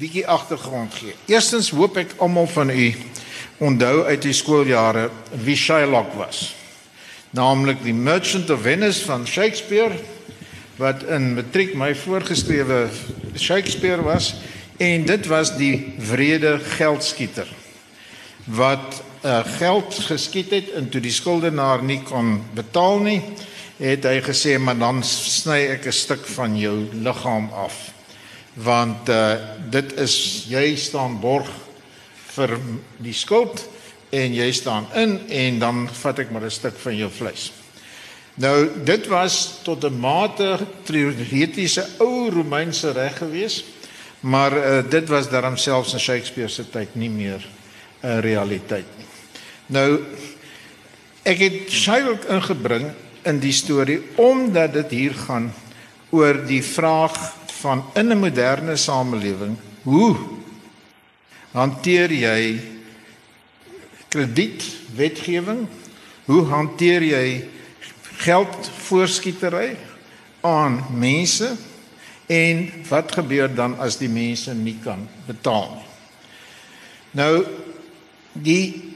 bietjie agtergrond gee. Eerstens hoop ek almal van u onthou uit die skooljare wie Shylock was. Naamlik die Merchant of Venice van Shakespeare wat in matriek my voorgeskrewe Shakespeare was en dit was die wrede geldskieter wat uh, geld geskiet het en toe die skuldenaar nie kon betaal nie het hy gesê maar dan sny ek 'n stuk van jou liggaam af want uh, dit is jy staan borg vir die skuld en jy staan in en dan vat ek maar 'n stuk van jou vleis. Nou dit was tot 'n mate teoretiese ou Romeinse reg gewees, maar uh, dit was daarom selfs in Shakespeare se tyd nie meer 'n realiteit nie. Nou ek het Shylock ingebring in die storie omdat dit hier gaan oor die vraag van in 'n moderne samelewing hoe hanteer jy kredietwetgewing? Hoe hanteer jy geldvoorskietery aan mense? En wat gebeur dan as die mense nie kan betaal? Nou die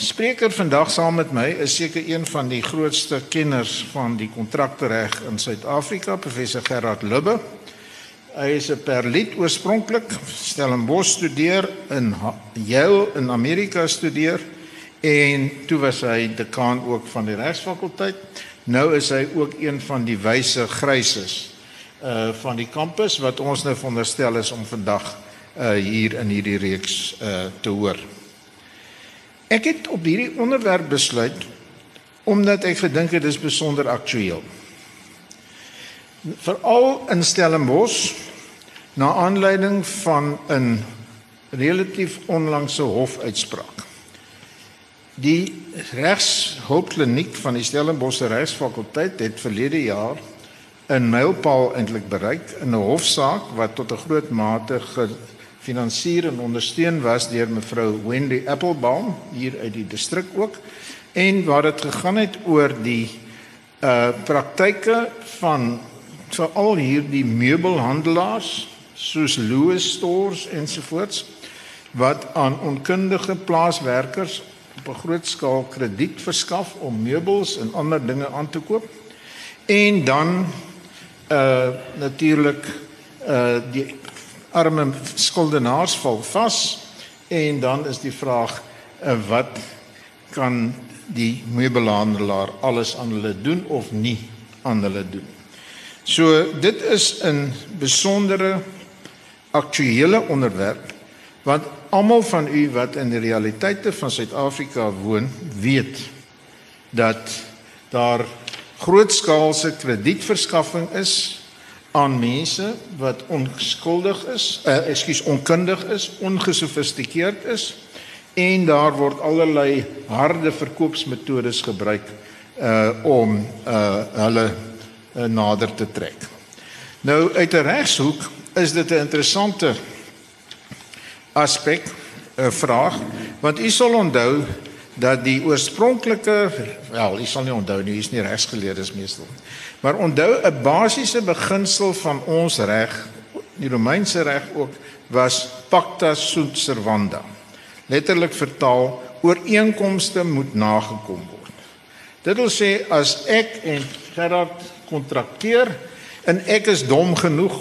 spreker vandag saam met my is seker een van die grootste kenners van die kontraktereg in Suid-Afrika, professor Gerard Lubbe. Hy is 'n Perlit oorspronklik, Stellenbosch studeer in Yale in Amerika studeer en toe was hy dekaan ook van die regsfakulteit. Nou is hy ook een van die wyse gryses uh van die kampus wat ons nou veronderstel is om vandag uh hier in hierdie reeks uh te hoor. Ek het op hierdie onderwerp besluit omdat ek gedink het dit is besonder aktueel veral in Stellenbosch na aanleiding van 'n relatief onlangse hofuitspraak. Die regshulpkliniek van die Stellenbosch Regsfakulteit het verlede jaar 'n mylpaal eintlik bereik in 'n hofsaak wat tot 'n groot mate gefinansier en ondersteun was deur mevrou Wendy Applebaum hier uit die distrik ook en waar dit gegaan het oor die uh praktyke van veral hierdie meubelhandelaars soos Louis stores ensovoorts wat aan onkundige plaaswerkers op 'n groot skaal krediet verskaf om meubels en ander dinge aan te koop. En dan uh natuurlik uh die arme skuldenaars val vas en dan is die vraag uh, wat kan die meubelhandelaar alles aan hulle doen of nie aan hulle doen? So dit is 'n besondere aktuele onderwerp want almal van u wat in die realiteite van Suid-Afrika woon, weet dat daar grootskaalse kredietverskaffing is aan mense wat onskuldig is, uh, ekskuus onkundig is, ongesofistikeerd is en daar word allerlei harde verkoopsmetodes gebruik uh om uh hulle uh, nader te trek. Nou uit 'n regshoek is dit 'n interessante aspek 'n vraag want u sal onthou dat die oorspronklike wel u sal nie onthou nie hier's nie regsgeleerdes meestal maar onthou 'n basiese beginsel van ons reg die Romeinse reg ook was pacta sunt servanda. Letterlik vertaal ooreenkomste moet nagekom word. Dit wil sê as ek en Gerard kontrakteer en ek is dom genoeg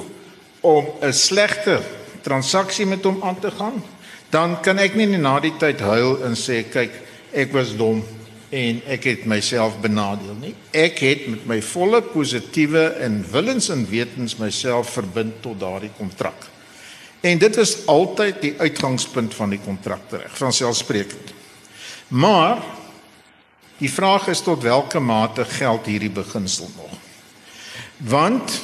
om 'n slegte transaksie met hom aan te gaan, dan kan ek nie na die tyd huil en sê kyk, ek was dom en ek het myself benadeel nie. Ek het met my volle positiewe en willens en wetens myself verbind tot daardie kontrak. En dit is altyd die uitgangspunt van die kontrakreg, van selfsprekend. Maar die vraag is tot watter mate geld hierdie beginsel nog? Want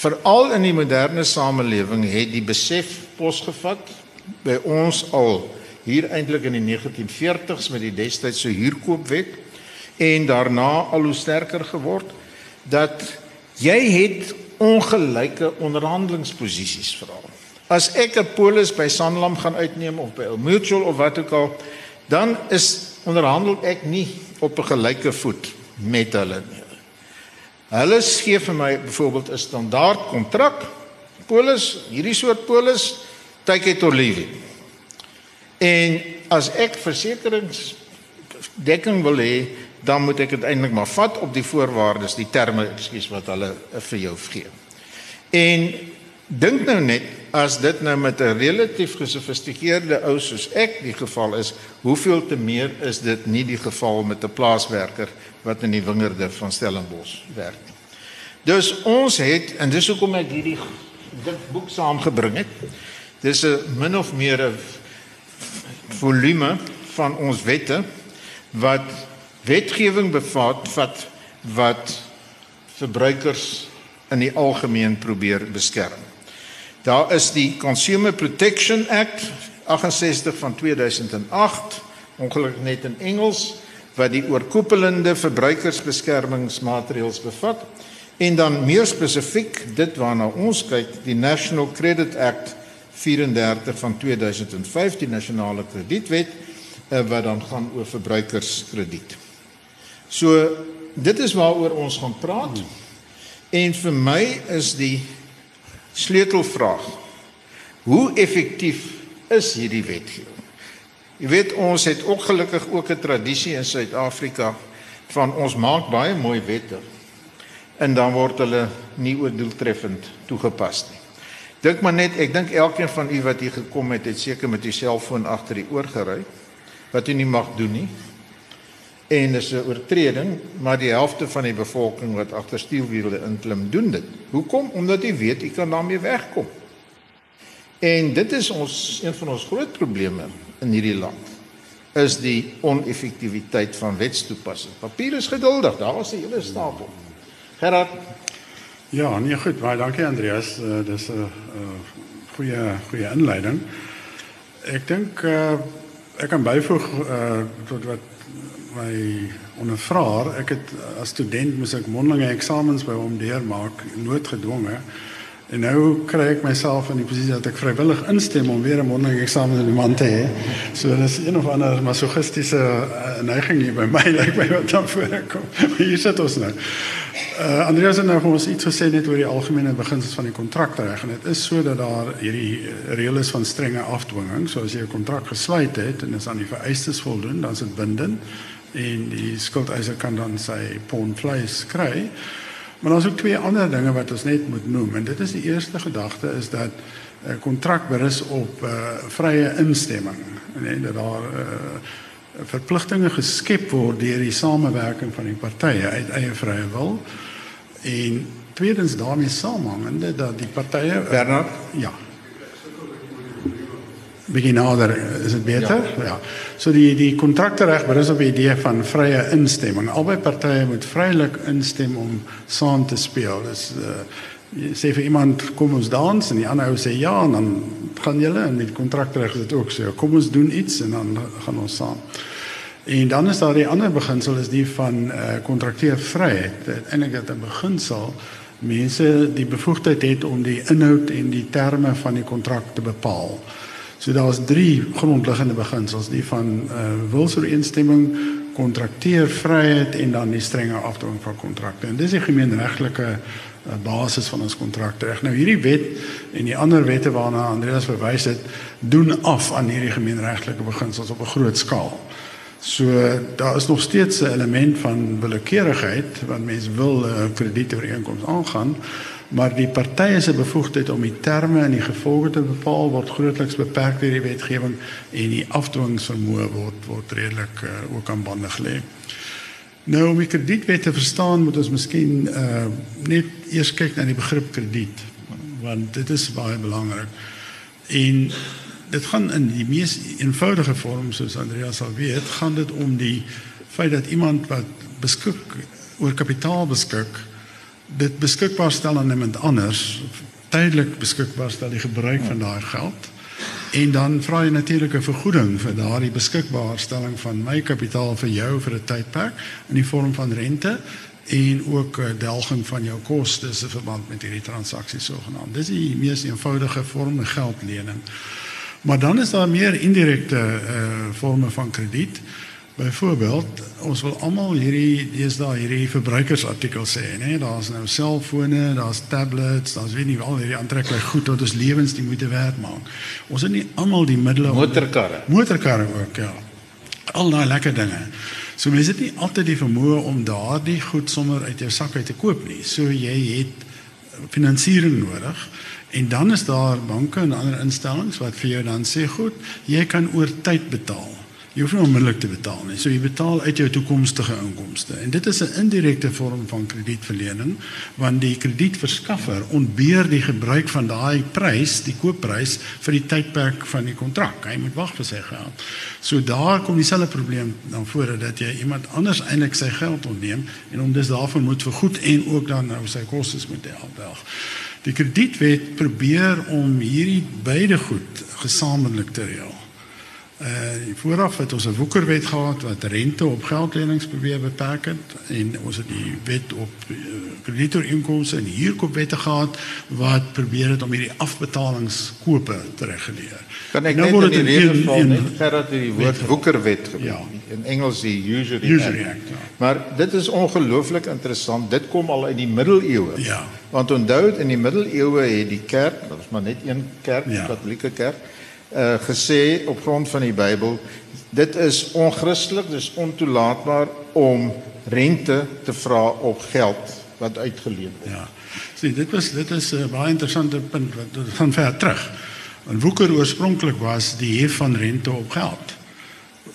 veral in die moderne samelewing het die besef posgevat by ons al hier eintlik in die 1940s met die destydse huurkoopwet en daarna al hoe sterker geword dat jy het ongelyke onderhandelingsposisies veral. As ek 'n polis by Sanlam gaan uitneem of by 'n mutual of wat ook al, dan is onderhandel ek nie op 'n gelyke voet met hulle nie. Hulle gee vir my byvoorbeeld 'n standaard kontrak polis, hierdie soort polis take it or leave it. En as ek versekeringsdekking wil hê, dan moet ek dit eintlik maar vat op die voorwaardes, die terme, ekskuus wat hulle vir jou gee. En dink nou net as dit nou met 'n relatief gesofistikeerde ou soos ek die geval is, hoeveel te meer is dit nie die geval met 'n plaaswerker wat in die wingerde van Stellenbosch werk nie. Dus ons het en dis hoekom ek hierdie dit boek saamgebring het. Dis 'n min of meer 'n volume van ons wette wat wetgewing bevat wat wat verbruikers in die algemeen probeer beskerm. Daar is die Consumer Protection Act 68 van 2008, ongelukkig net in Engels, wat die oorkoepelende verbruikersbeskermingsmaatreëls bevat en dan meer spesifiek dit waarna ons kyk, die National Credit Act 34 van 2005, die nasionale kredietwet eh, wat dan gaan oor verbruikerskrediet. So dit is waaroor ons gaan praat. En vir my is die sleutelvraag: Hoe effektief is hierdie wetgewing? Jy weet ons het ook gelukkig ook 'n tradisie in Suid-Afrika van ons maak baie mooi wette en dan word hulle nie oordoeltreffend toegepas nie. Dink maar net, ek dink elkeen van u wat hier gekom het, het seker met u selfoon agter die oor gery wat u nie mag doen nie en dis 'n oortreding, maar die helfte van die bevolking wat agter stuurwiele inklim doen dit. Hoekom? Omdat jy weet jy kan daarmee wegkom. En dit is ons een van ons groot probleme in hierdie land is die oneffektiwiteit van wetstoepassing. Papier is geduldig, daar was 'n hele stapel. Gerard. Ja, nee goed, baie dankie Andreas. Uh, dis 'n uh, uh, goeie goeie inleiding. Ek dink uh, ek kan byvoeg uh, tot wat my ondervraer, ek het as student moes ek mondelinge eksamens by hom deurmaak, noodgedwonge. En nou kry ek myself in die posisie dat ek vrywillig instem om weer 'n mondelinge eksamen in die maand te hê. So dis een of ander masochistiese uh, neiging hier by my, lyk like my wat dan voorkom. hier sit ons nou. Uh, Andreas het nou vir ons iets gesê net oor die algemene beginsels van die kontrakreg en dit is so dat daar hierdie reël is van strenge afdwinging. So as jy 'n kontrak gesluit het en is aan die vereistes voldoen, dan is dit bindend en die skuldeiser kan dan sy pond vleis kry. Maar daar's ook twee ander dinge wat ons net moet noem en dit is die eerste gedagte is dat 'n uh, kontrak berus op uh, vrye instemming en dat daar uh, verpligtinge geskep word deur die samewerking van die partye uit eie vrye wil. En tweedens daarmee saamhangende dat die partye Bernard? Ja. Begin nader is dit beter? Ja. ja. So die die kontraktereg berus op die idee van vrye instemming. Albei partye moet vrylik instem om saam te speel. Dis uh, sê vir iemand kom ons dans? En die ander ou sê ja en dan gaan julle en die kontraktereg is dit ook so. Kom ons doen iets en dan gaan ons saam. En dan is daar die ander beginsel is die van uh, eh, kontrakteervryheid. Eintlik dit 'n beginsel mense die bevoegdheid het om die inhoud en die terme van die kontrak te bepaal. So daar's drie grondliggende beginsels, die van uh wilsooreenstemming, kontrakteervryheid en dan die strenge afdwing van kontrakte. En dis die gemeenregtelike uh, basis van ons kontrakreg. Nou hierdie wet en die ander wette waarna Andreas verwys het, doen af aan hierdie gemeenregtelike beginsels op 'n groot skaal. So daar is nog steeds 'n element van willekeurigheid wat mense wil 'n kredietooreenkoms aangaan maar die partye se bevoegdheid om die terme en die gevolge te bepaal word grootliks beperk deur die wetgewing en die afdwingsvermoë word word redelik uh, ook aan bande gelê. Nou om die kredietwet te verstaan moet ons miskien uh, net eers kyk na die begrip krediet want dit is baie belangrik. En dit gaan in die mees eenvoudige vorm soos Andreas sal weet, gaan dit om die feit dat iemand wat beskik oor kapitaal beskik dit beskikbaar stel aan iemand anders, tydelik beskikbaar stel die gebruik van daai geld. En dan vra jy natuurlik 'n vergoeding vir daardie beskikbaarstelling van my kapitaal vir jou vir 'n tydperk in die vorm van rente en ook 'n delging van jou kostes in verband met hierdie transaksie sogenaamd. Dis die mees eenvoudige vorm van geldlening. Maar dan is daar meer indirekte uh, vorme van krediet Byvoorbeeld, ons wil almal hierdie deesdae hierdie verbruikersartikels sê, né? Daar's nou selfone, daar's tablets, daar's weet nie al hierdie aantreklike goed wat ons lewens die moeite werd maak. Ons het nie almal die middele motorkarre. Motorkarre ook, ja. Al daai lekker dinge. So mense het nie altyd die vermoë om daardie goed sommer uit jou sak uit te koop nie. So jy het finansiering nodig en dan is daar banke en ander instellings wat vir jou dan sê goed, jy kan oor tyd betaal. Jy hoef nie onmiddellik te betaal nie. So jy betaal uit jou toekomstige inkomste. En dit is 'n indirekte vorm van kredietverlening want die kredietverskaffer ontbeer die gebruik van daai prys, die koopprys vir die tydperk van die kontrak. Hy moet wag vir sy geld. So daar kom dieselfde probleem dan voor dat jy iemand anders eintlik sy geld ontneem en hom dus daarvan moet vergoed en ook dan nou sy kostes moet help. Die kredietwet probeer om hierdie beide goed gesamentlik te reël. Uh vooraf het ons 'n woekerwet gehad wat rente op geldlenings probeer beperk het en ons het die wet op uh, kreditorinkomste en huurkoopwette gehad wat probeer het om hierdie afbetalingskope te reguleer. Kan ek nou net in die geval net gerad die woord woekerwet gebruik ja. in Engels die usury, usury act. act ja. Maar dit is ongelooflik interessant. Dit kom al uit die middeleeue. Ja. Want onthou in die middeleeue het die kerk, dit was maar net een kerk, die ja. Katolieke kerk uh, gesê op grond van die Bybel dit is onchristelik dis ontoelaatbaar om rente te vra op geld wat uitgeleen word. Ja. Sien, dit was dit is 'n baie interessante punt wat van ver terug. En woeker oorspronklik was die hef van rente op geld.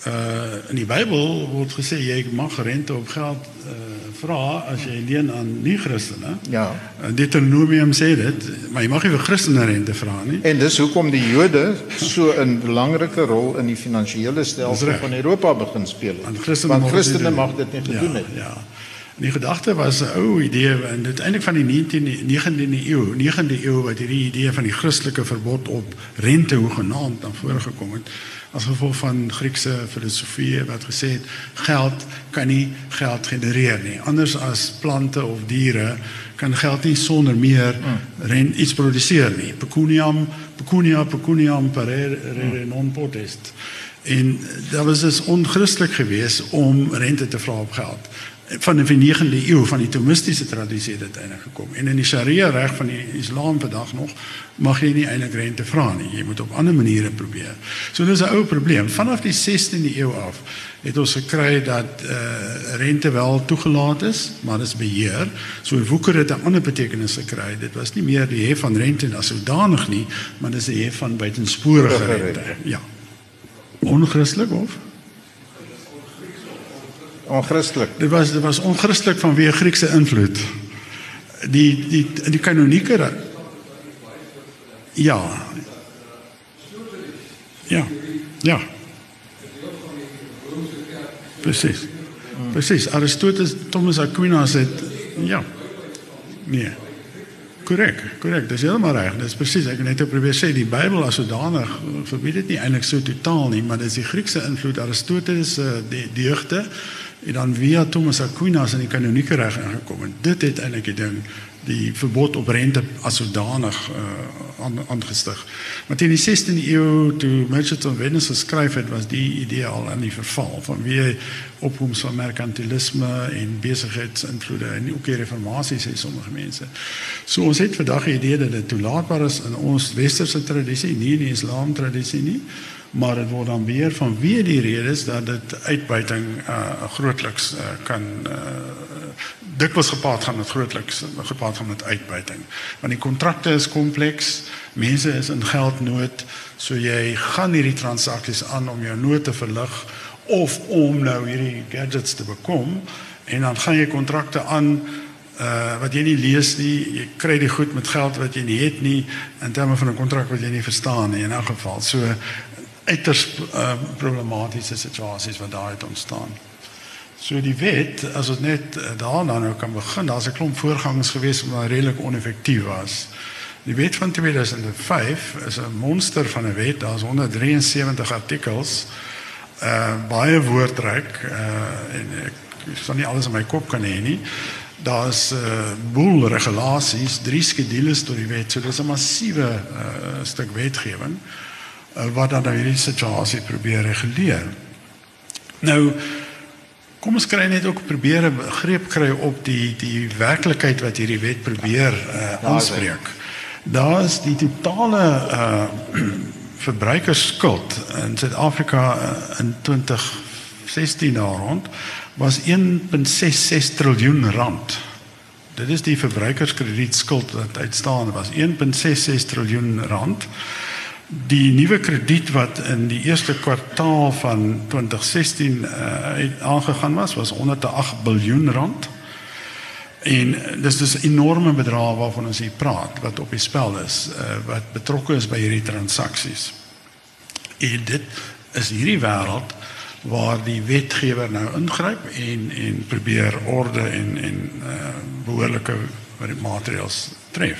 Uh in die Bybel word gesê jy mag rente op geld uh vra as jy leen aan nie Christene. Ja. Deuteronomium sê dit, maar jy mag nie vir Christene rente vra nie. En dis hoekom die Jode so 'n belangrike rol in die finansiële stelsel van Europa begin speel het. Want Christene, Want Christene mag dit nie gedoen ja, het. Ja. En die gedagte was 'n ou idee en dit eintlik van die 19de 19de eeu, 9de eeu wat hierdie idee van die Christelike verbod op rente hoegenaamd na vore gekom het as gevolg van Griekse filosofie wat gesê het geld kan nie geld genereer nie. Anders as plante of diere kan geld nie sonder meer rent iets produseer nie. Pecuniam, pecunia, pecuniam parere non potest. En dat was dus onchristelik geweest om rente te vra op geld van die 9de eeu van die Thomistiese tradisie het dit eintlik gekom. En in die Sharia reg van die Islam vandag nog mag jy nie eintlik rente vra nie. Jy moet op ander maniere probeer. So dis 'n ou probleem. Vanaf die 16de eeu af het ons gekry dat uh, rente wel toegelaat is, maar dit is beheer. So woeker het 'n ander betekenis gekry. Dit was nie meer die hef van rente as sodanig nie, maar dis die hef van buitensporige rente. Ja. Onchristelik of? Onchristelik. Dit was was onchristelik vanweë Griekse invloed. Die die die kanonieke Ja. Ja. Ja. Presies. Presies. Aristoteles, Thomas Aquinas het ja. Nee. Korrek, korrek. Dis heeltemal reg. Dis presies. Ek het net probeer sê die Bybel as sodanig verbied dit nie eintlik so totaal nie, maar dis die Griekse invloed Aristoteles se uh, die deugde en dan via Thomas Aquinas in die kanonieke reg ingekom en dit het eintlik die ding die verbod op rente as sodanig uh, aangestig. Maar teen die 16de eeu toe Merchant Venice geskryf het, was die idee al aan die verval van wie opkoms van merkantilisme en besigheidsinvloede en ook die reformatie sê sommige mense. So ons het vandag die idee dat dit toelaatbaar is in ons westerse tradisie, nie in die islam tradisie nie maar dit word dan weer van wie die redes dat dit uitbuiting uh grootliks uh, kan uh dikwels gepaard gaan met grootliks gepaard gaan met uitbuiting. Want die kontrakte is kompleks, mense is in geldnood, so jy gaan hierdie transaksies aan om jou nood te verlig of om nou hierdie gadgets te bekom en dan gaan jy kontrakte aan uh wat jy nie lees nie, jy kry die goed met geld wat jy nie het nie in terme van 'n kontrak wat jy nie verstaan nie in elk geval. So uiters uh, problematiese situasies wat daar het ontstaan. So die wet, as ons net uh, daarna nou kan begin, daar's 'n klomp voorgangers gewees wat redelik oneffektief was. Die wet van 2005 is 'n monster van 'n wet. Daar's 173 artikels. Uh baie woordryk uh en ek sal nie alles in my kop kan hê nie. Daar's 'n uh, boel regulasies, drie skedules tot die wet. So dis 'n massiewe uh stuk wetgewing. Uh, wat dan nou hierdie situasie probeer reguleer. Nou kom ons kry net ook probeer 'n greep kry op die die werklikheid wat hierdie wet probeer uh, aanspreek. Daar is die totale uh verbruikersskuld in Suid-Afrika uh, in 2016 na rond was 1.66 triljoen rand. Dit is die verbruikerskredietskuld wat uitstaan was 1.66 triljoen rand. Die nuwe krediet wat in die eerste kwartaal van 2016 uh, aangegaan was was 108 miljard rand. En dis dis 'n enorme bedrag waarvan ons hier praat wat op die spel is, uh, wat betrokke is by hierdie transaksies. En dit is hierdie wêreld waar die wetgewer nou ingryp en en probeer orde en en uh, behoorlike maatreëls tref.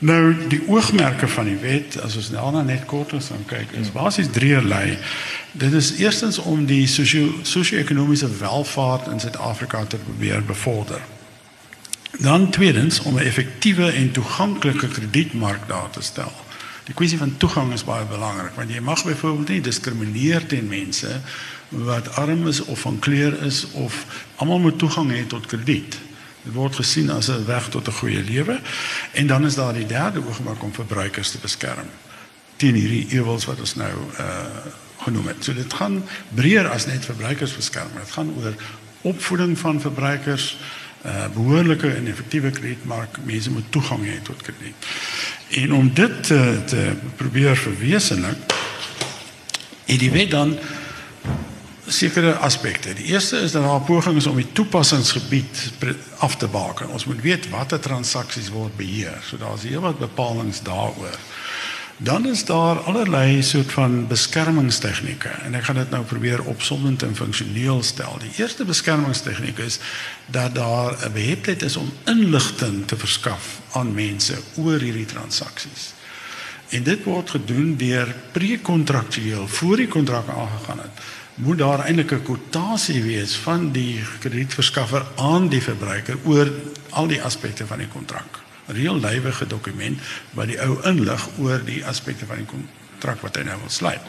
Nou die oogmerke van die wet, as ons nou net kort ons gaan kyk, is basies drieërlei. Dit is eerstens om die sosio-ekonomiese welvaart in Suid-Afrika te probeer bevorder. Dan tweedens om 'n effektiewe en toeganklike kredietmark daar te stel. Die kwessie van toegang is baie belangrik want jy mag byvoorbeeld nie diskrimineer teen mense wat arm is of van kleur is of almal moet toegang hê tot krediet. Dit word gesien as 'n weg tot 'n goeie lewe. En dan is daar die derde oogmerk om verbruikers te beskerm teen hierdie ewels wat ons nou uh genoem het. So dit gaan breër as net verbruikers beskerm. Dit gaan oor opvoeding van verbruikers, uh behoorlike en effektiewe kredietmark. Mense moet toegang hê tot krediet. En om dit te, te probeer verwesenlik, het die wet dan sekere aspekte. Die eerste is dat daar pogings om die toepassingsgebied af te baken. Ons moet weet watter transaksies word beheer. So daar's heelwat bepalinge daaroor. Dan is daar allerlei soort van beskermingstegnieke en ek gaan dit nou probeer opsommend en funksioneel stel. Die eerste beskermingstegniek is dat daar 'n beheptheid is om inligting te verskaf aan mense oor hierdie transaksies. En dit word gedoen deur pre-kontraktueel voor die kontrak aangegaan het moet daar eintlik 'n kwotasie wees van die kredietverskaffer aan die verbruiker oor al die aspekte van die kontrak. 'n Reël lywige dokument wat die ou inlig oor die aspekte van die kontrak wat hy nou wil sluit.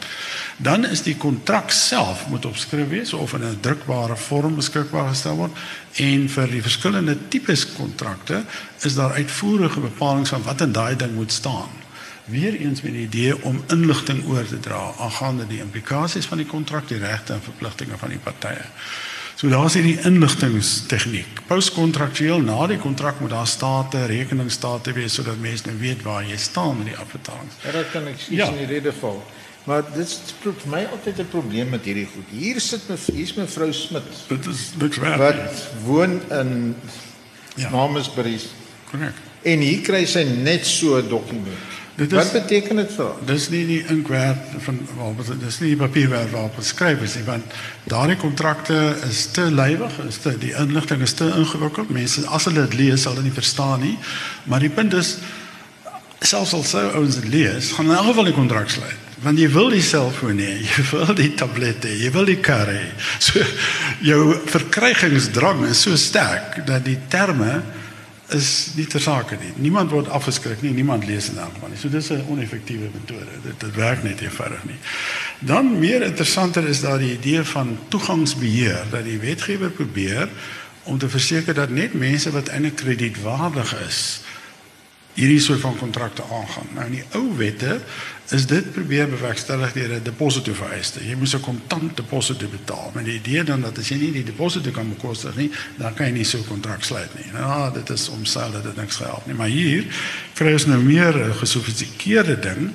Dan is die kontrak self moet opgeskryf wees of in 'n drukbare vorm beskikbaar gestel word en vir die verskillende tipes kontrakte is daar uitvoerige bepalinge van wat in daai ding moet staan weer eens met die idee om inligting oor te dra aangaande die implikasies van die kontrak, die regte en verpligtinge van die partye. So daar's hierdie inligtingstegniek. Postkontraktueel na die kontrak moet daar state, rekeningsstate wees sodat mense nou weet waar jy staan met die afbetalings. Ja, dat kan ek sien ja. in die rede val. Maar dit is vir my altyd 'n probleem met hierdie goed. Hier sit me hier's mevrou Smit. Dit is niks werd. Wat woon in ja. Namersbury. Korrek. En hier kry sy net so 'n dokument. Dit is, Wat beteken dit vir? Dis nie die inkwerk van waar was dit? Dis nie die papierwerk waarop geskryf is nie, want daardie kontrakte is te lywig, is te die inligting is te ingewikkeld. Mense as hulle dit lees, sal hulle nie verstaan nie. Maar die punt is selfs al sou ons dit lees, gaan in elk geval die kontrak sluit. Want jy wil die selfoon hê, jy wil die tablette, jy wil die kar hê. So jou verkrygingsdrang is so sterk dat die terme is nie ter sake nie. Niemand word afgeskrik nie, niemand lees in elk geval nie. So dis 'n oneffektiewe metode. Dit dit werk net eenvoudig nie. Dan meer interessanter is daar die idee van toegangsbeheer dat die wetgewer probeer om te verseker dat net mense wat eintlik kredietwaardig is hierdie soort van kontrakte aangaan. Nou in die ou wette is dit probeer bewerkstellig deur 'n deposito vereiste. Jy moet 'n kontant deposito betaal. Met die idee dan dat as jy nie die deposito kan bekostig nie, dan kan jy nie so 'n kontrak sluit nie. Nou, dit is omself dat dit niks help nie. Maar hier kry ons nou meer 'n gesofistikeerde ding.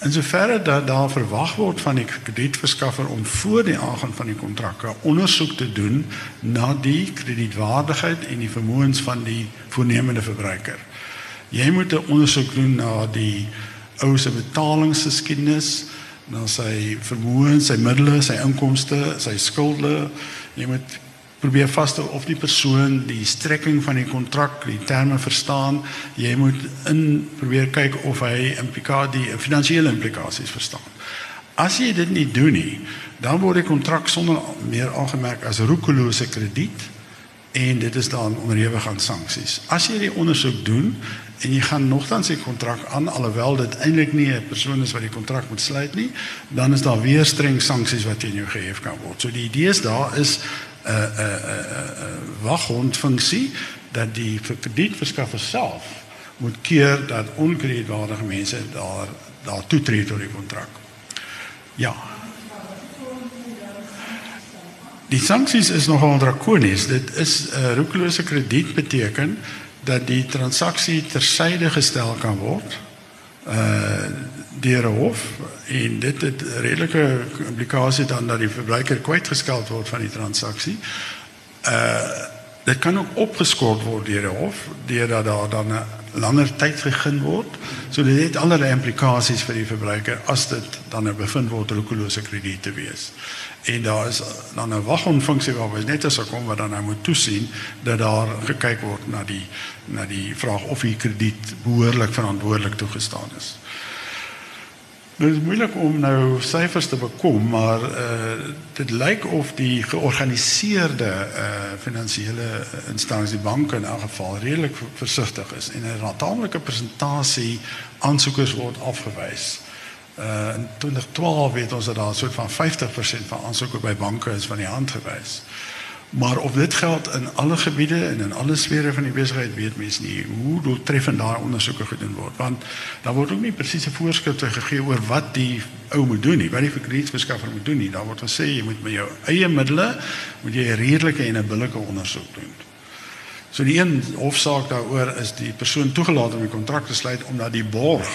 In soverre dat daar verwag word van die kredietverskaffer om voor die aangaan van die kontrak 'n ondersoek te doen na die kredietwaardigheid en die vermoëns van die voornemende verbruiker. Jy moet 'n ondersoek doen na die ou se betalingsgeskiedenis, na sy vermoë, sy middele, sy inkomste, sy skulde. Jy moet probeer vasstel of die persoon die strekking van die kontrak, die terme verstaan. Jy moet in probeer kyk of hy implikasie, die finansiële implikasies verstaan. As jy dit nie doen nie, dan word die kontrak sonder meer aangemerk as roekelose krediet en dit is dan onderhewig aan sanksies. As jy die ondersoek doen en jy gaan nogtans die kontrak aan alhoewel dit eintlik nie 'n persoon is wat die kontrak moet sluit nie, dan is daar weer streng sanksies wat teen jou gehef kan word. So die idee is daar is 'n 'n 'n 'n waghondfunksie dat die kredietverskaffer self moet keer dat onkredietwaardige mense daar daar toetree tot die kontrak. Ja. Die sanksies is nogal drakonies. Dit is 'n uh, roekelose krediet beteken dat die transaksie tersyde gestel kan word uh deur 'n hof en dit het redelike implikasie dan dat die verbruiker kwytgeskeld word van die transaksie. Uh dit kan ook opgeskort word deur 'n hof deurdat daar dan 'n langer tyd gegee word. So dit het allerlei implikasies vir die verbruiker as dit dan 'n bevind word roekelose krediet te wees. En daar is dan 'n waghondfunksie waarby net as ek kom wat dan nou moet toesien dat daar gekyk word na die na die vraag of die krediet behoorlik verantwoordelik toegestaan is. Dit is moeilik om nou syfers te bekom, maar uh dit lyk of die georganiseerde uh finansiële instansies, die banke in elk geval redelik versigtig is en 'n taamlike persentasie aansoekers word afgewys. Uh in 2012 weet ons dat daar so 'n van 50% van aansoeke by banke is van die hand gewys. Maar of dit geld in alle gebiede en in alle sfere van die besigheid weet mense nie hoe doeltreffend daai ondersoeke gedoen word want daar word ook nie presiese voorskrifte gegee oor wat die ou moet doen nie, wat die kredietverskaffer moet doen nie. Daar word gesê jy moet met jou eie middele moet jy 'n redelike en 'n billike ondersoek doen. So die een hofsaak daaroor is die persoon toegelaat om die kontrak te sluit omdat die borg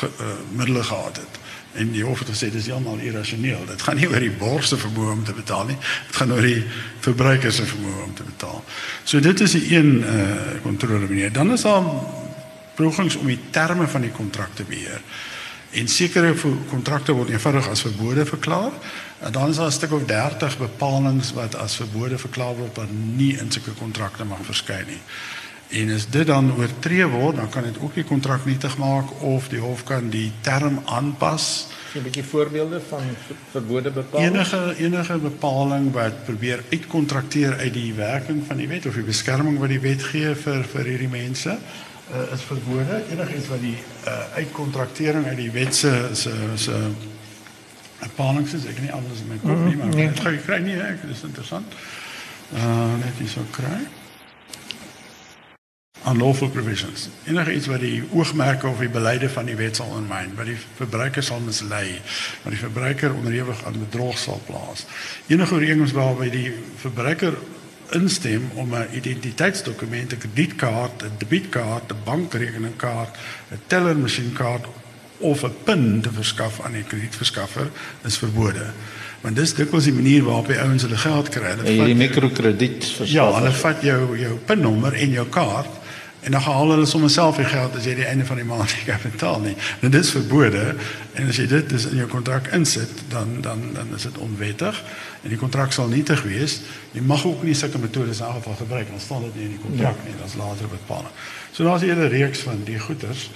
ge, uh, middele gehad het. En die hof het gesê dis heeltemal irrasioneel. Dit gaan nie oor die borg se vermoë om te betaal nie. Dit gaan oor die verbruiker se vermoë om te betaal. So dit is 'n een uh kontrole manier. Dan is daar pogings om die terme van die kontrak te beheer. En sekere kontrakte word eenvoudig as verbode verklaar. En dan is daar 'n stuk of 30 bepalinge wat as verbode verklaar word wat nie in sulke kontrakte mag verskyn nie. En as dit dan oortree word, dan kan dit ook die kontrak nietig maak of die hof kan die term aanpas. 'n bietjie voorbeelde van verbode bepaling. Enige enige bepaling wat probeer uitkontrakteer uit die werking van die wet of die beskerming wat die wet gee vir vir hierdie mense uh, is verbode. Enigiets wat die uh, uitkontraktering uit die wet se se se bepalings is, ek nie anders in my kop nie, maar ek nee. kry nie, ek, dis interessant. Uh net hier so kry unlawful provisions. Enige iets wat die oogmerke of die beleide van die wet sal ondermyn, wat die verbruiker sal mislei, wat die verbruiker onderhewig aan bedrog sal plaas. Enige ooreenkoms waarby die verbruiker instem om 'n identiteitsdokument, 'n kredietkaart, 'n debietkaart, 'n bankrekeningkaart, 'n tellermasjienkaart of 'n PIN te verskaf aan die kredietverskaffer is verbode. Want dis dikwels die manier waarop die ouens hulle geld kry. Hulle vat die mikrokrediet verskaf. Ja, hulle vat jou jou PIN-nommer en jou kaart En dan haal hulle sommer self die geld as jy die einde van die maand nie kan betaal nie. Nou dis verbode en as jy dit dis in jou kontrak insit, dan dan dan is dit onwettig en die kontrak sal nietig wees. Jy mag ook nie sulke metodes in geval gebruik, dan staan dit nie in die kontrak ja. nie, dan is later bepaal. So daar's 'n hele reeks van die goeders.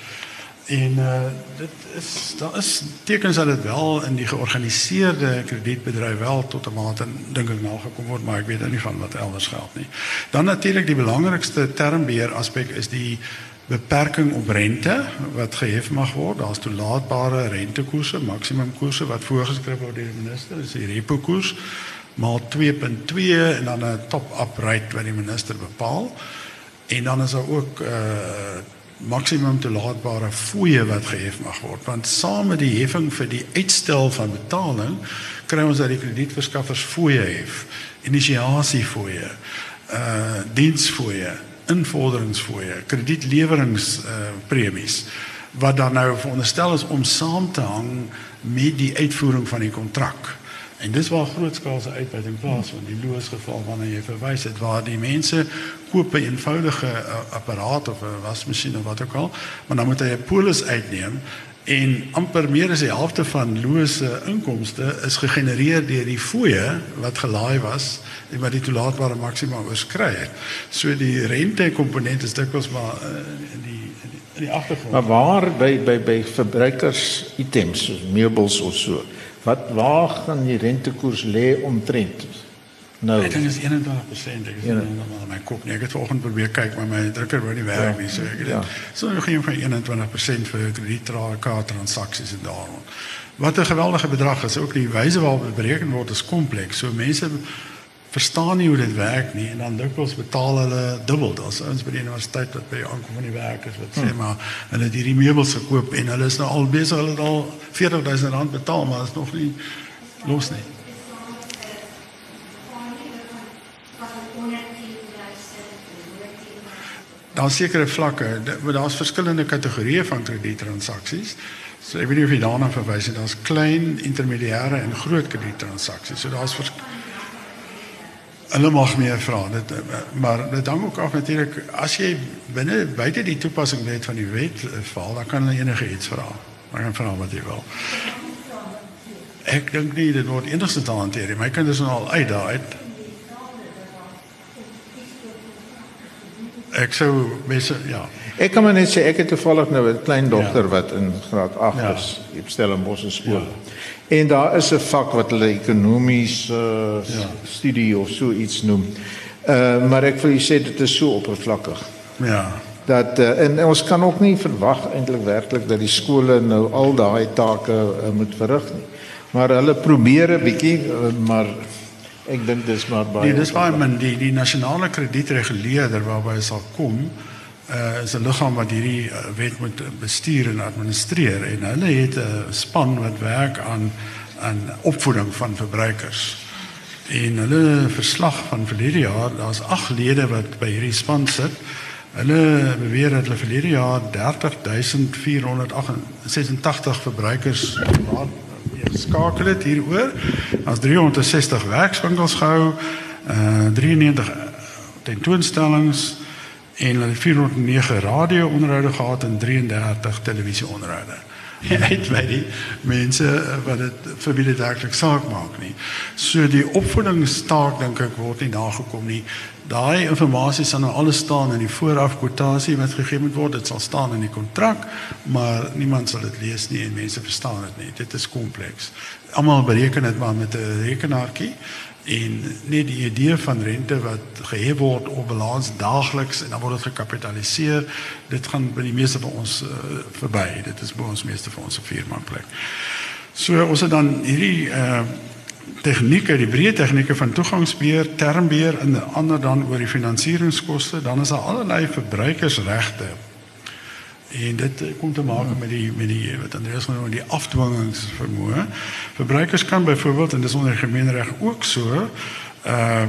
En uh dit is daar is tekens dat dit wel in die georganiseerde kredietbedryf wel tot 'n mate dink ek nou gekom word, maar ek weet nie van wat elders geld nie. Dan natuurlik die belangrikste termbeheer aspek is die beperking op rente wat gehef mag word. Daar's toelaatbare rentekoerse, maksimum koerse wat voorgeskryf word deur die minister, dis die repo koers maal 2.2 en dan 'n top-up rate wat die minister bepaal. En dan is daar ook uh maksimum toelaatbare fooie wat gehef mag word want saam met die heffing vir die uitstel van betaling kry ons dat die kredietverskaffers fooie hef inisiasie fooie uh diensfooie invorderingsfooie kredietlewerings uh premies wat dan nou veronderstel is om saam te hang met die uitvoering van die kontrak En dis waar grootskaalse uitbuiting plaasvind. Die loos geval wanneer jy verwys het waar die mense koop 'n eenvoudige uh, apparaat of 'n wasmasjien of wat ook al, maar dan moet hy 'n polis uitneem en amper meer as die helfte van lose inkomste is gegenereer deur die fooie wat gelaai was en wat die toelaatbare maksimum oorskry het. So die rente komponent is dikwels maar uh, die in die agtergrond. Maar waar by by by verbruikers items soos meubels of so Wat waar gaan die rentekoers lê omtrent? Nou, Ek dink is 21%. Ek is nie heeltemal in my kop nie. Ek het vanoggend probeer kyk, maar my drukker wou nie werk Ja. nie, so ek het Ja. so nog geen van 21% vir kredietkaart transaksies en daarom. Wat 'n geweldige bedrag is. Ook die wyse waarop dit bereken word is kompleks. So mense verstaan nie hoe dit werk nie en dan dikwels betaal hulle dubbel. Daar's ouens by die universiteit wat by die aankom van die werk is wat sê maar hulle het hierdie meubels gekoop en hulle is nou al besig hulle het al 40000 rand betaal, maar is nog nie los nie. Daar's sekere vlakke, daar's verskillende kategorieë van kredietransaksies. So ek weet nie of jy daarna verwys het, daar's klein, intermediêre en groot kredietransaksies. So daar's vers Hulle mag meer vra dit maar dit hang ook af natuurlik as jy binne buite die toepassing net van die wet eh, val, dan kan hulle enige iets vra. Dan kan vra wat jy wil. Ek dink nie dit word enigstens hanteer nie. My kinders is al uit daar uit. Ek sou mense ja. Ek kan maar net sê ek het toevallig nou 'n klein dogter Ja. wat in graad 8 Ja. is op Stellenbosch skool. En daar is 'n vak wat hulle ekonomies uh, Ja. studie of so iets noem. Uh maar ek wil jy sê dit is so oppervlakkig. Ja. dat uh, en ons kan ook nie verwag eintlik werklik dat die skole nou al daai take uh, moet verrig nie. Maar hulle probeer 'n bietjie uh, maar ek dink dis maar baie Nee, dis baie min die die nasionale kredietreguleerder waarby hy sal kom uh is 'n liggaam wat hierdie uh, wet moet bestuur en administreer en hulle het 'n span wat werk aan aan opvoeding van verbruikers. En hulle verslag van verlede jaar, daar's 8 lede wat by hierdie span sit. Hulle beweer dat hulle verlede jaar 30486 verbruikers geskakel het hieroor. Daar's 360 werkswinkels gehou, uh 93 tentoonstellings en hulle het 409 radio-onderhoude gehad en 33 televisie-onderhoude. Uit by die mense wat dit vir wie dit werklik saak maak nie. So die opvoedingstaak dink ek word nie nagekom nie. Daai inligting sal nou alles staan in die voorafkwotasie wat gegee moet word. Dit sal staan in die kontrak, maar niemand sal dit lees nie en mense verstaan dit nie. Dit is kompleks. Almal bereken dit maar met 'n rekenaartjie en net die idee van rente wat gehef word op balans daagliks en dan word dit gekapitaliseer dit gaan by die meeste van ons uh, verby. Dit is by ons meeste van ons 'n viermanplek. So ons het dan hierdie uh, tegnieke die breë tegnieke van toegangsbeheer termbeheer en ander dan oor die finansieringskoste. Dan is daar allerlei verbruikersregte En dit eh, kom te maak met die met die wat Andreas die afdwingingsvermoë. Verbruikers kan byvoorbeeld en dis onder gemeenreg ook so, uh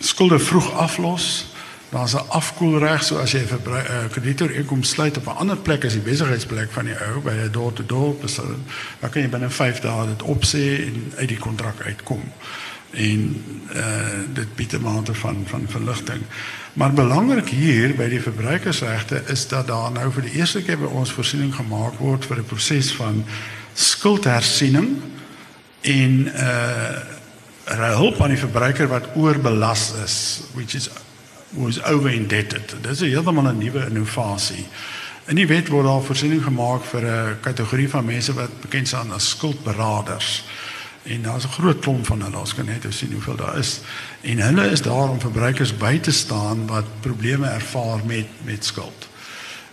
skulde vroeg aflos. Daar's 'n afkoelreg so as jy 'n uh, inkom sluit op 'n ander plek as die besigheidsplek van die ou by 'n door-to-door persoon, dan kan jy binne 5 dae dit opsê en uit die kontrak uitkom. En uh dit bied 'n mate van van verligting. Maar belangrik hier by die verbruikersregte is dat daar nou vir die eerste keer by ons voorsiening gemaak word vir 'n proses van skuldhersiening en uh hulp aan die verbruiker wat oorbelas is, which is was over indebted. Dit is heeltemal 'n nuwe innovasie. In die wet word daar voorsiening gemaak vir 'n kategorie van mense wat bekend staan as skuldberaders. En daar's 'n groot klomp van hulle. Ons kan net sien hoeveel daar is. En hulle is daar om verbruikers by te staan wat probleme ervaar met met skuld.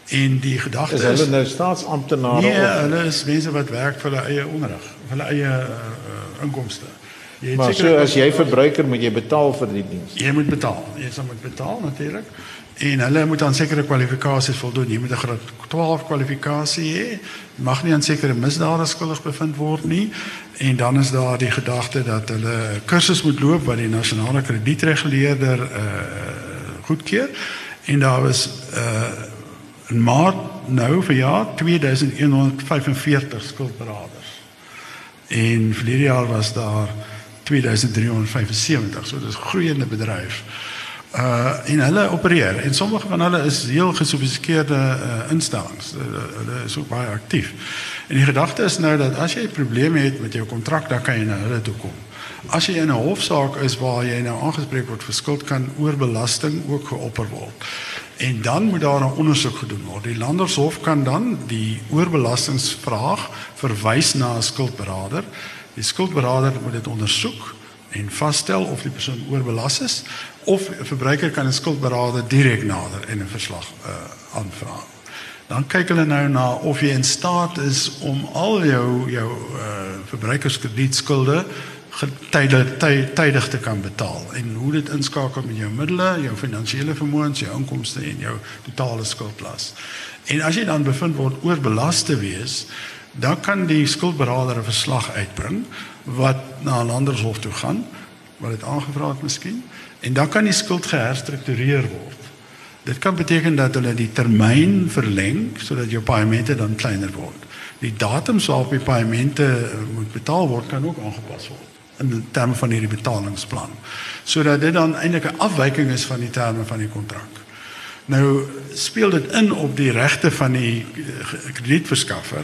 En die gedagte is hulle nou staatsamptenare nee, of hulle is mense wat werk vir hulle eie onderrig, vir hulle eie uh, inkomste. Jy maar so as jy verbruiker moet jy betaal vir die diens. Jy moet betaal. Jy sal moet betaal natuurlik. En hulle moet aan sekere kwalifikasies voldoen. Jy moet 'n graad 12 kwalifikasie hê. Mag nie aan sekere misdade skuldig bevind word nie. En dan is daar die gedagte dat hulle 'n kursus moet loop wat die nasionale kredietreguleerder uh goedkeur. En daar was uh in Maart nou vir jaar 2145 skuldberaders. En verlede jaar was daar 2375. So dis 'n groeiende bedryf. Uh en hulle opereer en sommige van hulle is heel gesofistikeerde uh, instellings. Uh, hulle is ook baie aktief. En die gedagte is nou dat as jy probleme het met jou kontrak, dan kan jy na hulle toe kom. As jy in 'n hofsaak is waar jy nou aangespreek word vir skuld kan oorbelasting ook geopper word. En dan moet daar 'n ondersoek gedoen word. Die landershof kan dan die oorbelastingsvraag verwys na 'n skuldberader. Die skuldberader moet dit ondersoek en vasstel of die persoon oorbelas is of 'n verbruiker kan 'n skuldberader direk nader en 'n verslag uh, aanvra. Dan kyk hulle nou na of jy in staat is om al jou jou uh, verbruikerskredietskulde tydig tydig te kan betaal en hoe dit inskakel met jou middele, jou finansiële vermoëns, jou inkomste en jou totale skuldlas. En as jy dan bevind word oorbelas te wees, dan kan die skuldberader 'n verslag uitbring wat na 'n landershof toe gaan wat dit aangevra het miskien en dan kan die skuld geherstruktureer word. Dit kan beteken dat hulle die termyn verleng sodat jou paemente dan kleiner word. Die datum waarop die paemente moet betaal word kan ook aangepas word in terme van hierdie betalingsplan. Sodat dit dan eintlik 'n afwyking is van die terme van die kontrak. Nou speel dit in op die regte van die eh, kredietverskaffer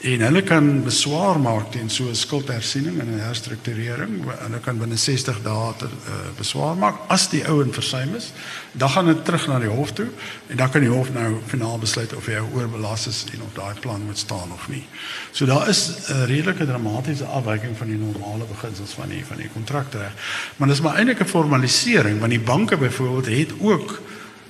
en hulle kan beswaar maak teen so 'n skuldhersiening en 'n herstrukturering. Hulle kan binne 60 dae ter, uh, beswaar maak as die ou en versuim is. Dan gaan dit terug na die hof toe en dan kan die hof nou finaal besluit of hy oorbelas is en of daai plan moet staan of nie. So daar is 'n redelike dramatiese afwyking van die normale beginsels van die van die kontrakreg. Maar dis maar eintlik 'n formalisering want die banke byvoorbeeld het ook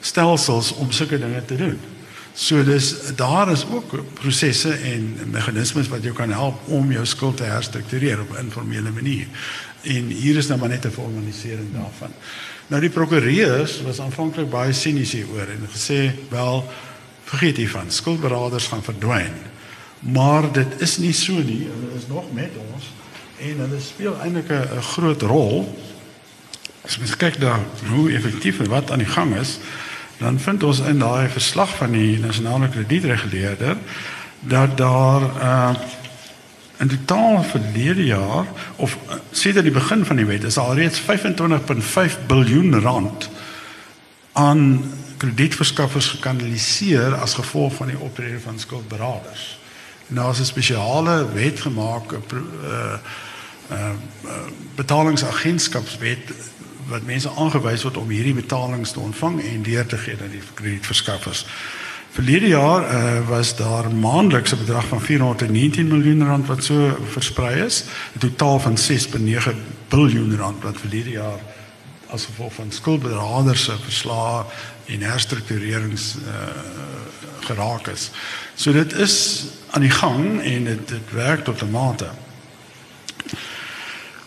stelsels om sulke dinge te doen. So dis daar is ook prosesse en meganismes wat jou kan help om jou skuld te herstruktureer op 'n informele manier. En hier is nou maar net 'n formalisering daarvan. Nou die prokureurs was aanvanklik baie sinies hieroor en gesê wel vergeet hiervan, skuldberaders gaan verdwyn. Maar dit is nie so nie. Hulle is nog met ons en hulle speel eintlik 'n groot rol. As mens kyk na hoe effektief en wat aan die gang is, dan vind ons in daai verslag van die nasionale kredietreguleerder dat daar uh in totaal verlede jaar of uh, sedert die begin van die wet is al reeds 25.5 miljard rand aan kredietverskaffers gekanaliseer as gevolg van die optrede van skuldberaders. Nou is 'n spesiale wet gemaak 'n uh, uh, betalingsagentskapswet wat mense aangewys word om hierdie betalings te ontvang en deur te gee aan die kredietverskaffers. Verlede jaar uh, was daar maandeliks 'n bedrag van 419 miljoen rand wat so versprei is, 'n totaal van 6.9 miljard rand wat verlede jaar as gevolg van skuldberaders se verslae en herstrukturerings uh, geraak is. So dit is aan die gang en dit dit werk tot 'n mate.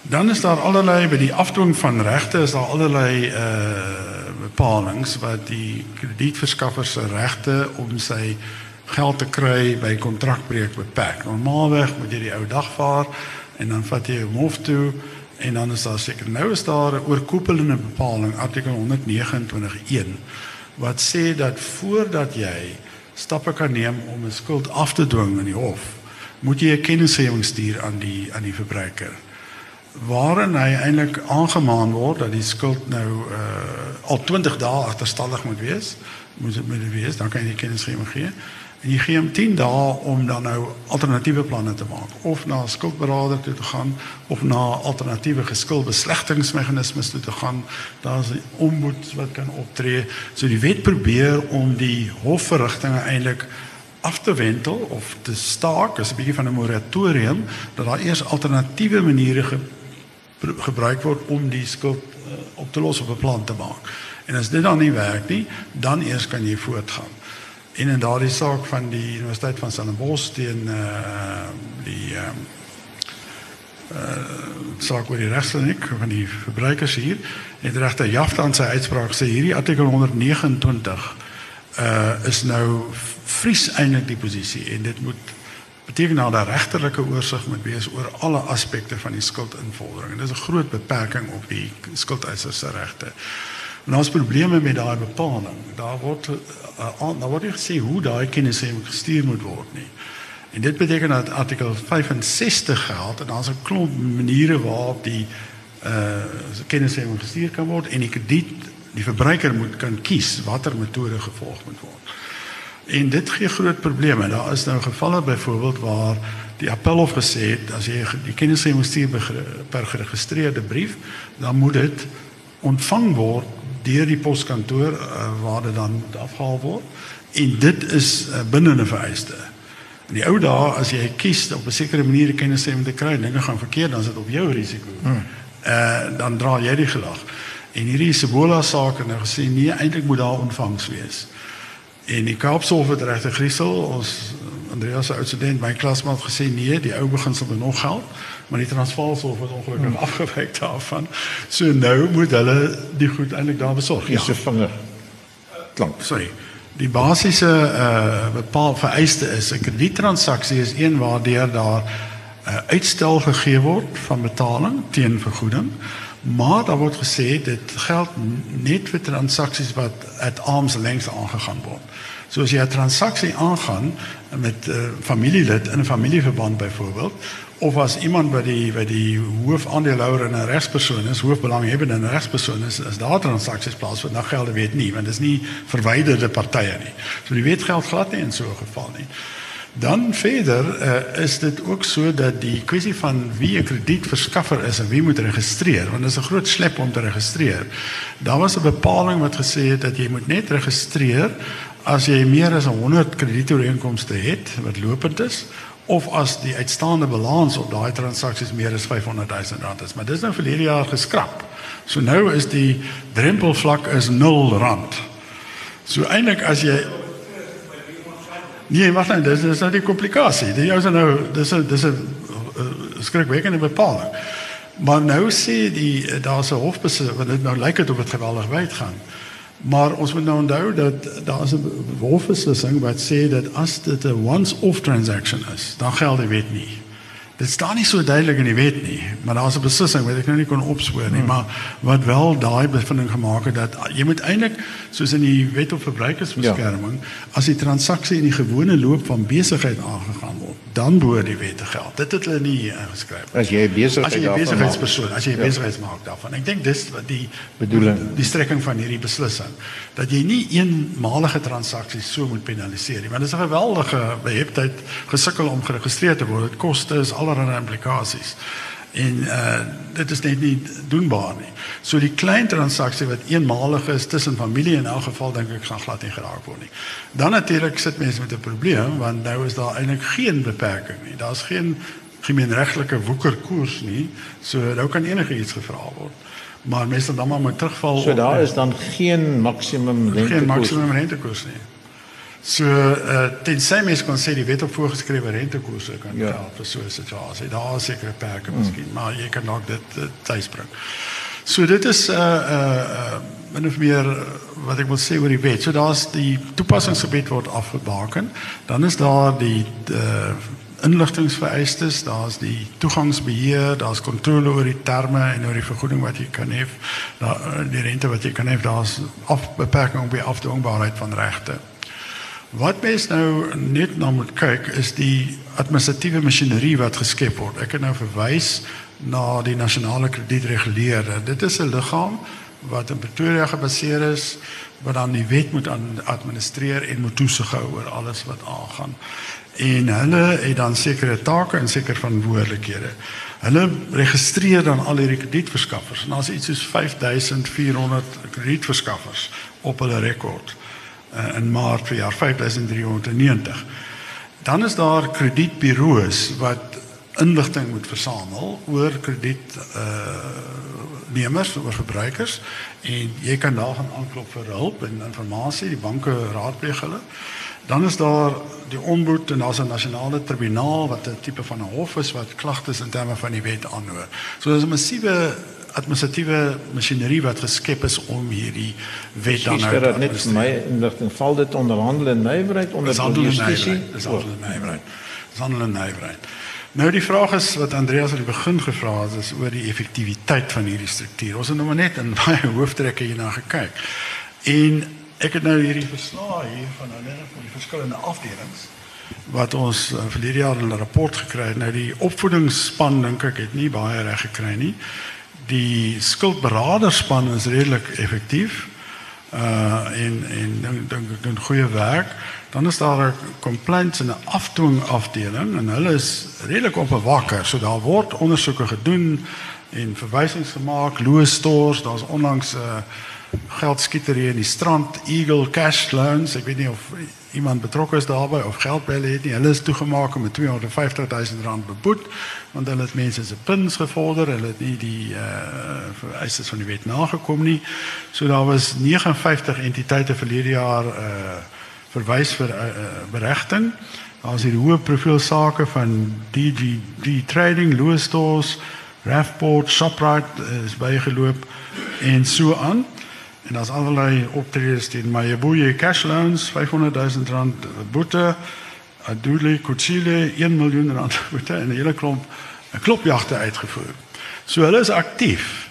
Dan is daar allerlei by die afdwing van regte is daar allerlei uh bepalinge wat die kredietverskaffer se regte om sy geld te kry by kontrakbreuk beperk. Normaalweg moet jy die ou dag vaar en dan vat jy hom hof toe en dan is daar seker nou is daar 'n oorkoepelende bepaling artikel 129.1 wat sê dat voordat jy stappe kan neem om 'n skuld af te dwing in die hof, moet jy 'n kennisgewing stuur aan die aan die verbruiker waarin hy eintlik aangemaan word dat die skuld nou uh al 20 dae agterstallig moet wees, moet dit moet wees, dan kan jy kennisgewing gee. En jy gee hom 10 dae om dan nou alternatiewe planne te maak of na 'n skuldberader toe te gaan of na alternatiewe geskuldbeslegtingsmeganismes toe te gaan. Daar's 'n ombud wat kan optree. So die wet probeer om die hofverrigtinge eintlik af te wentel of te staak, is 'n bietjie van 'n moratorium dat daar eers alternatiewe maniere gebruik word om die skuld uh, op te los of 'n plan te maak. En as dit dan nie werk nie, dan eers kan jy voortgaan. En in daardie saak van die Universiteit van Stellenbosch teen uh die ehm uh, uh saak oor die regskliniek van die verbruikers hier, het regter Jafta aan sy uitspraak sê hierdie artikel 129 uh is nou vries eintlik die posisie en dit moet beteken dat daar regterlike oorsig moet wees oor alle aspekte van die skuldinvordering. Dit is 'n groot beperking op die skuldeisers se regte. En ons probleme met daai bepaling, daar word uh, daar word gesê hoe daai kennisgewing gestuur moet word nie. En dit beteken dat artikel 65 geld en daar's 'n klomp maniere waarop die uh kennisgewing gestuur kan word en die krediet die verbruiker moet kan kies watter metode gevolg moet word. En dit gee groot probleme. Daar is nou gevalle byvoorbeeld waar die appelhof gesê het as jy die kennisgewing stuur per geregistreerde brief, dan moet dit ontvang word deur die poskantoor uh, waar dit dan afhaal word. En dit is uh, binne 'n vereiste. In die ou dae as jy kies op 'n sekere manier kennisgewing te kry, dinge gaan verkeerd, dan is dit op jou risiko. Hmm. uh, dan dra jy die gelag. En hierdie Sebola saak het nou gesê nee, eintlik moet daar ontvangs wees. En die Kaapshof het regtig griesel ons Andreas se oudstudent my klasmaat gesê nee, die ou beginsel moet nog geld, maar die Transvaalshof het ongelukkig hmm. afgewyk daarvan. So nou moet hulle die goed eintlik daar besorg. Ja, se vinger. Klank. Sorry. Die basiese uh bepaal vereiste is 'n krediettransaksie is een waardeur daar 'n uh, uitstel gegee word van betaling teen vergoeding. Maar daar word gesê dit geld net vir transaksies wat at arm's length aangegaan word. So as jy 'n transaksie aangaan met 'n uh, familielid in 'n familieverband byvoorbeeld of as iemand by die by die hoofaandeelhouer in 'n regspersoon is, hoofbelanghebbende in 'n regspersoon is, as daar transaksies plaasvind, dan geld dit nie, want dit is nie verwyderde partye nie. So die wet geld glad nie in so 'n geval nie. Dan verder uh, is dit ook so dat die kwessie van wie 'n kredietverskaffer is en wie moet registreer, want dit is 'n groot slep om te registreer. Daar was 'n bepaling wat gesê het dat jy moet net registreer as jy meer as 100 kredietooreenkomste het wat lopend is of as die uitstaande balans op daai transaksies meer as 500 000 rand is. Maar dis nou verlede jaar geskraap. So nou is die drempelvlak is 0 rand. So eintlik as jy Nee, wag net, dis is nou die komplikasie. Dit is nou dis 'n dis 'n skrikwekkende bepaling. Maar nou sê die daar's 'n hofbesit wat dit nou lyk dit of dit geweldig wyd gaan. Maar ons moet nou onthou dat daar is 'n wolfbeslissing wat sê dat as dit 'n once-off transaction is, dan geld die wet nie. Dit staan nie so duidelik in die wet nie, maar daar's 'n beslissing wat ek nou nie kon opspoor nie, hmm. maar wat wel daai bevinding gemaak het dat jy moet eintlik soos in die wet op verbruikersbeskerming, ja. as die transaksie in die gewone loop van besigheid aangegaan word, dan behoort die wet te geld. Dit het hulle nie geskryf. As jy besigheid as jy besigheidspersoon, as jy ja. besigheidsmaak daarvan. Ek dink dis wat die bedoeling die strekking van hierdie beslissing dat jy nie eenmalige transaksies so moet penaliseer nie, want dit is 'n geweldige beheptheid gesukkel om geregistreer te word. Dit koste is al allerlei implikasies. En uh dit is net nie doenbaar nie. So die klein transaksie wat eenmalig is tussen familie in elk geval dink ek gaan glad nie geraak word nie. Dan natuurlik sit mense met 'n probleem want nou is daar eintlik geen beperking nie. Daar's geen gemeenregtelike woekerkoers nie. So nou kan enige iets gevra word. Maar meestal dan maar moet terugval So daar is dan geen maksimum rentekoers. Geen maksimum rentekoers nie. So uh tensy mense kon sê die wet op voorgeskrewe rentekoerse kan ja. help vir so 'n situasie. Daar is sekere perke miskien, mm. maar jy kan dalk dit uh, tuisbring. So dit is uh uh, uh min of meer wat ek wil sê oor die wet. So daar's die toepassingsgebied word afgebaken. Dan is daar die uh inligtingvereistes, daar's die toegangsbeheer, daar's kontrole oor die terme en oor die vergoeding wat jy kan hê, daar die rente wat jy kan hê, daar's afbeperking op die afdwingbaarheid van regte. Wat mens nou net na moet kyk is die administratiewe masjinerie wat geskep word. Ek het nou verwys na die nasionale kredietreguleerder. Dit is 'n liggaam wat in Pretoria gebaseer is wat dan die wet moet administreer en moet toesig hou oor alles wat aangaan. En hulle het dan sekere take en sekere verantwoordelikhede. Hulle registreer dan al hierdie kredietverskaffers. En daar's iets soos 5400 kredietverskaffers op hulle rekord uh, in Maart vir jaar 5390. Dan is daar kredietburo's wat inligting moet versamel oor krediet uh nemers oor verbruikers en jy kan daar gaan aanklop vir hulp en inligting, die banke raadpleeg hulle. Dan is daar die omboed en daar's 'n nasionale tribunaal wat 'n tipe van 'n hof is wat klagtes in terme van die wet aanhoor. So dis 'n massiewe administratiewe masjinerie wat geskep is om hierdie wet dan nou te net vir my inligting val dit onder handel en nywerheid onder justisie dis handel en nywerheid. Dis handel en nywerheid. Nou die vraag is wat Andreas aan die begin gevra het is oor die effektiwiteit van hierdie struktuur. Ons het nou net in baie hooftrekke hierna gekyk. En ek het nou hierdie verslae hier van hulle van die verskillende afdelings wat ons uh, verlede jaar 'n rapport gekry het. Nou die opvoedingsspan dink ek het nie baie reg gekry nie die skuldberaderspan is redelik effektief. Uh en en dink ek doen goeie werk. Dan is daar 'n complaints en 'n afdwing afdeling en hulle is redelik op bewaker. So daar word ondersoeke gedoen en verwysings gemaak, loose stores, daar's onlangs 'n uh, geldskietery in die strand, Eagle Cash Loans. Ek weet nie of iemand betrokke is daarbey of geld hulle het nie. Hulle is toegemaak met 250 000 rand beboet want hulle het mense se pins gevorder. Hulle het nie die uh vereistes van die wet nagekom nie. So daar was 59 entiteite verlede jaar uh verwys vir uh, beregting. Daar is hoë profiel sake van DG Trading, Louis Stores, Rafport, Shoprite is bygeloop en so aan. En daar's allerlei optredes teen Mayabuye Cash Loans 500 000 rand boete, Aduli Kuchile 1 miljoen rand boete en 'n hele klomp klopjagte uitgevoer. So hulle is aktief.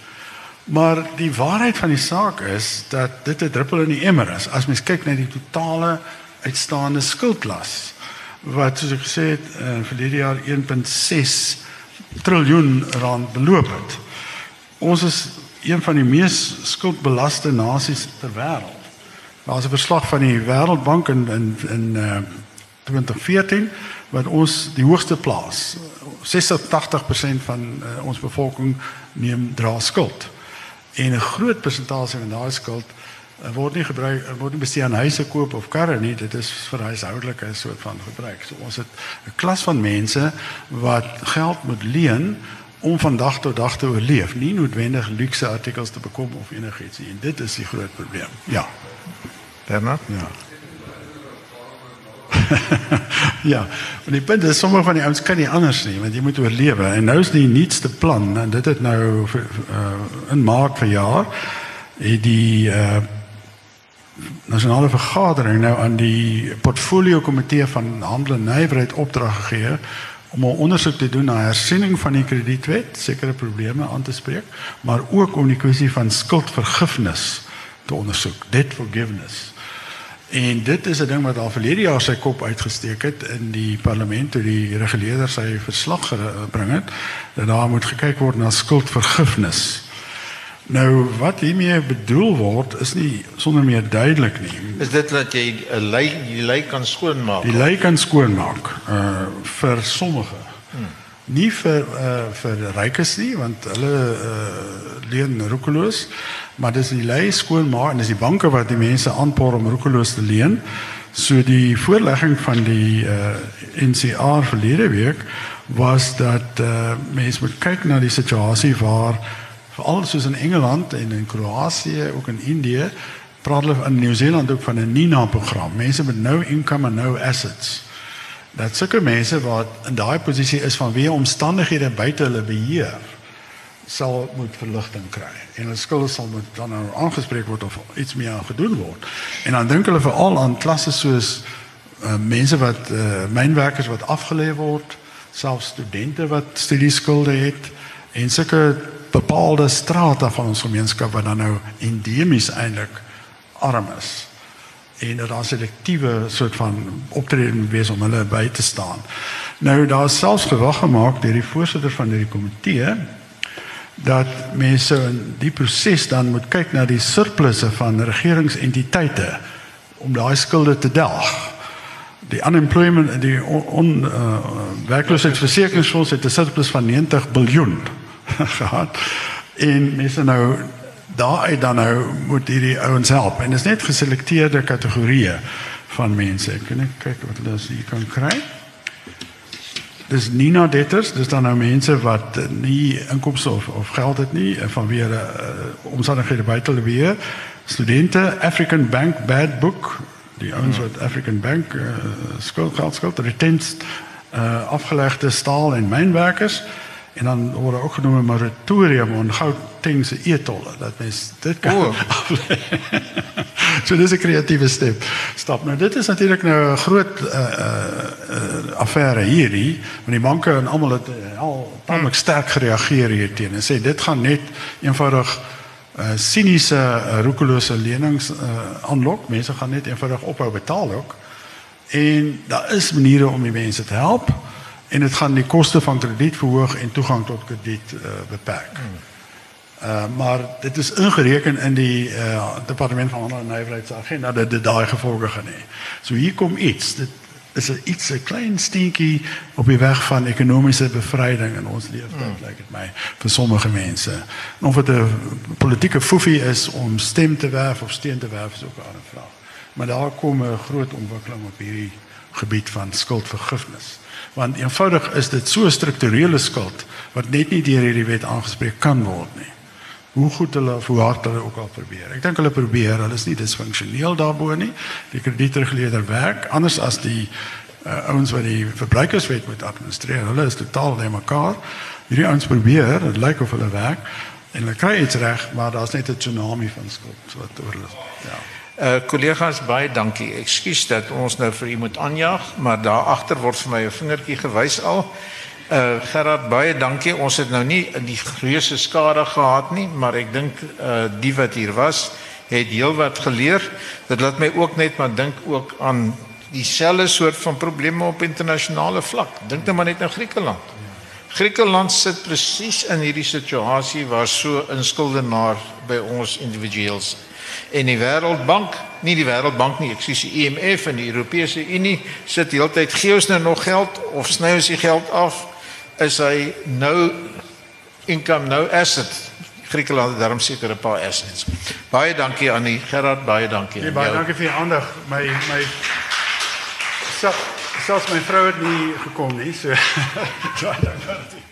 Maar die waarheid van die saak is dat dit 'n druppel in die emmer is as mens kyk na die totale uitstaande skuldlas wat soos ek gesê het uh, verlede jaar 1.6 triljoen rand beloop het. Ons is een van die mees skuldbelaste nasies ter wêreld. Daar's 'n verslag van die Wêreldbank in in in uh, eh, 2014 wat ons die hoogste plaas. 86% van uh, ons bevolking neem dra skuld. En 'n groot persentasie van daai skuld uh, word nie gebruik word nie bestee aan huise koop of karre nie. Dit is vir huishoudelike soort van gebruik. So ons het 'n klas van mense wat geld moet leen om van dag tot dag te oorleef, nie noodwendig luukse artikels te bekom of enigiets nie. En dit is die groot probleem. Ja. Bernard? Ja. ja, en die punt is sommige van die ouens kan nie anders nie, want jy moet oorlewe. En nou is die nuutste plan en dit het nou uh, in Maart verjaar het die uh, nasionale vergadering nou aan die portfolio komitee van handel en nywerheid opdrag gegee om 'n ondersoek te doen na hersiening van die kredietwet, sekere probleme aan te spreek, maar ook om die kwessie van skuldvergifnis te ondersoek, debt forgiveness. En dit is 'n ding wat al verlede jaar sy kop uitgesteek het in die parlement toe die reguleerder sy verslag gebring het dat daar moet gekyk word na skuldvergifnis. Nou wat hiermee bedoel word is nie sonder meer duidelik nie. Is dit dat jy 'n lei die lei kan skoonmaak? Die lei kan skoonmaak uh vir sommige. Hmm. Nie vir uh vir rykes nie want hulle uh leen roekeloos, maar dis die lei skoonmaak en dis die banke wat die mense aanpoor om roekeloos te leen. So die voorlegging van die uh NCR verlede week was dat uh mense moet kyk na die situasie waar veral soos in Engeland en in Kroasie, ook in Indië, praat hulle in Nieu-Seeland ook van 'n NINA program. Mense met no income and no assets. Dat sulke mense wat in daai posisie is van wie omstandighede buite hulle beheer sal moet verligting kry. En hulle skuld sal moet dan nou aangespreek word of iets meer gedoen word. En dan dink hulle veral aan klasse soos uh, mense wat uh, mynwerkers wat afgelê word, selfs studente wat studieskulde het en sulke bepaalde strate van ons gemeenskap wat dan nou endemies eintlik arm is. En dat daar selektiewe soort van optrede wees om hulle by te staan. Nou daar is selfs gewag gemaak deur die voorsitter van hierdie komitee dat mense in die proses dan moet kyk na die surplusse van regeringsentiteite om daai skulde te delg. Die unemployment die on, on uh, werkloosheidsversekeringsfonds het 'n surplus van 90 miljard gehad. En mense nou daaruit dan nou moet hierdie ouens help en is net geselekteerde kategorieë van mense. Ek kan kyk wat hulle hier kan kry. Dis nie na debtors, dis dan nou mense wat nie inkomste of of geld het nie van wie hulle uh, omstandighede buite hulle beheer. Studente, African Bank Bad Book, die ouens wat African Bank uh, skuld geld skuld, retents uh, afgelegde staal en mynwerkers. En dan word ook genoem 'n moratorium op goudtingse eetolle dat mens dit kan. Oh. so dis 'n kreatiewe stap. Stap nou dit is natuurlik nou 'n groot uh, uh, affære hierdie, want die banke en almal het uh, al tamelik sterk gereageer hierteen en sê dit gaan net eenvoudig uh, siniese uh, roekelose lenings uh, aanlok. Mense gaan net eenvoudig ophou betaal ook. En daar is maniere om die mense te help en dit gaan die koste van krediet verhoog en toegang tot krediet uh, beperk. Uh, maar dit is ingereken in die uh, departement van handel en nywerheid se agenda dat dit daai gevolge gaan hê. So hier kom iets. Dit is 'n iets 'n klein steentjie op die weg van ekonomiese bevryding in ons lewe, mm. lyk dit my, vir sommige mense. En of dit 'n politieke foefie is om stem te werf of steen te werf is ook 'n ander vraag. maar daar kom 'n groot ontwikkeling op hierdie gebied van skuldvergifnis. Want eenvoudig is dit so 'n strukturele skuld wat net nie deur hierdie wet aangespreek kan word nie. Hoe goed hulle of hoe hard hulle ook al probeer. Ek dink hulle probeer, hulle is nie disfunksioneel daarbo nie. Die kredietreguleerder werk anders as die uh, ouens wat die verbruikerswet moet administreer. Hulle is totaal net mekaar. Hierdie ouens probeer, dit lyk of hulle werk en hulle kry iets reg, maar daar's net 'n tsunami van skuld wat oor hulle. Ja. Uh kollegas baie dankie. Ekskuus dat ons nou vir u moet aanjaag, maar daar agter word vir my 'n vingertjie gewys al. Uh Gerard baie dankie. Ons het nou nie die reuse skade gehad nie, maar ek dink uh die wat hier was het heelwat geleer. Dit laat my ook net maar dink ook aan dieselfde soort van probleme op internasionale vlak. Dink net maar net aan Griekeland. Griekeland sit presies in hierdie situasie waar so 'n skuldenaar by ons individueels en die Wêreldbank, nie die Wêreldbank nie, ek sê die IMF en die Europese Unie sit heeltyd gee ons nou nog geld of sny ons die geld af? Is hy nou income nou asset? Griekeland het daarom seker 'n paar assets. Baie dankie aan die Gerard, baie dankie. Nee, baie dankie vir die aandag. My my selfs my vrou het nie gekom nie, so baie dankie.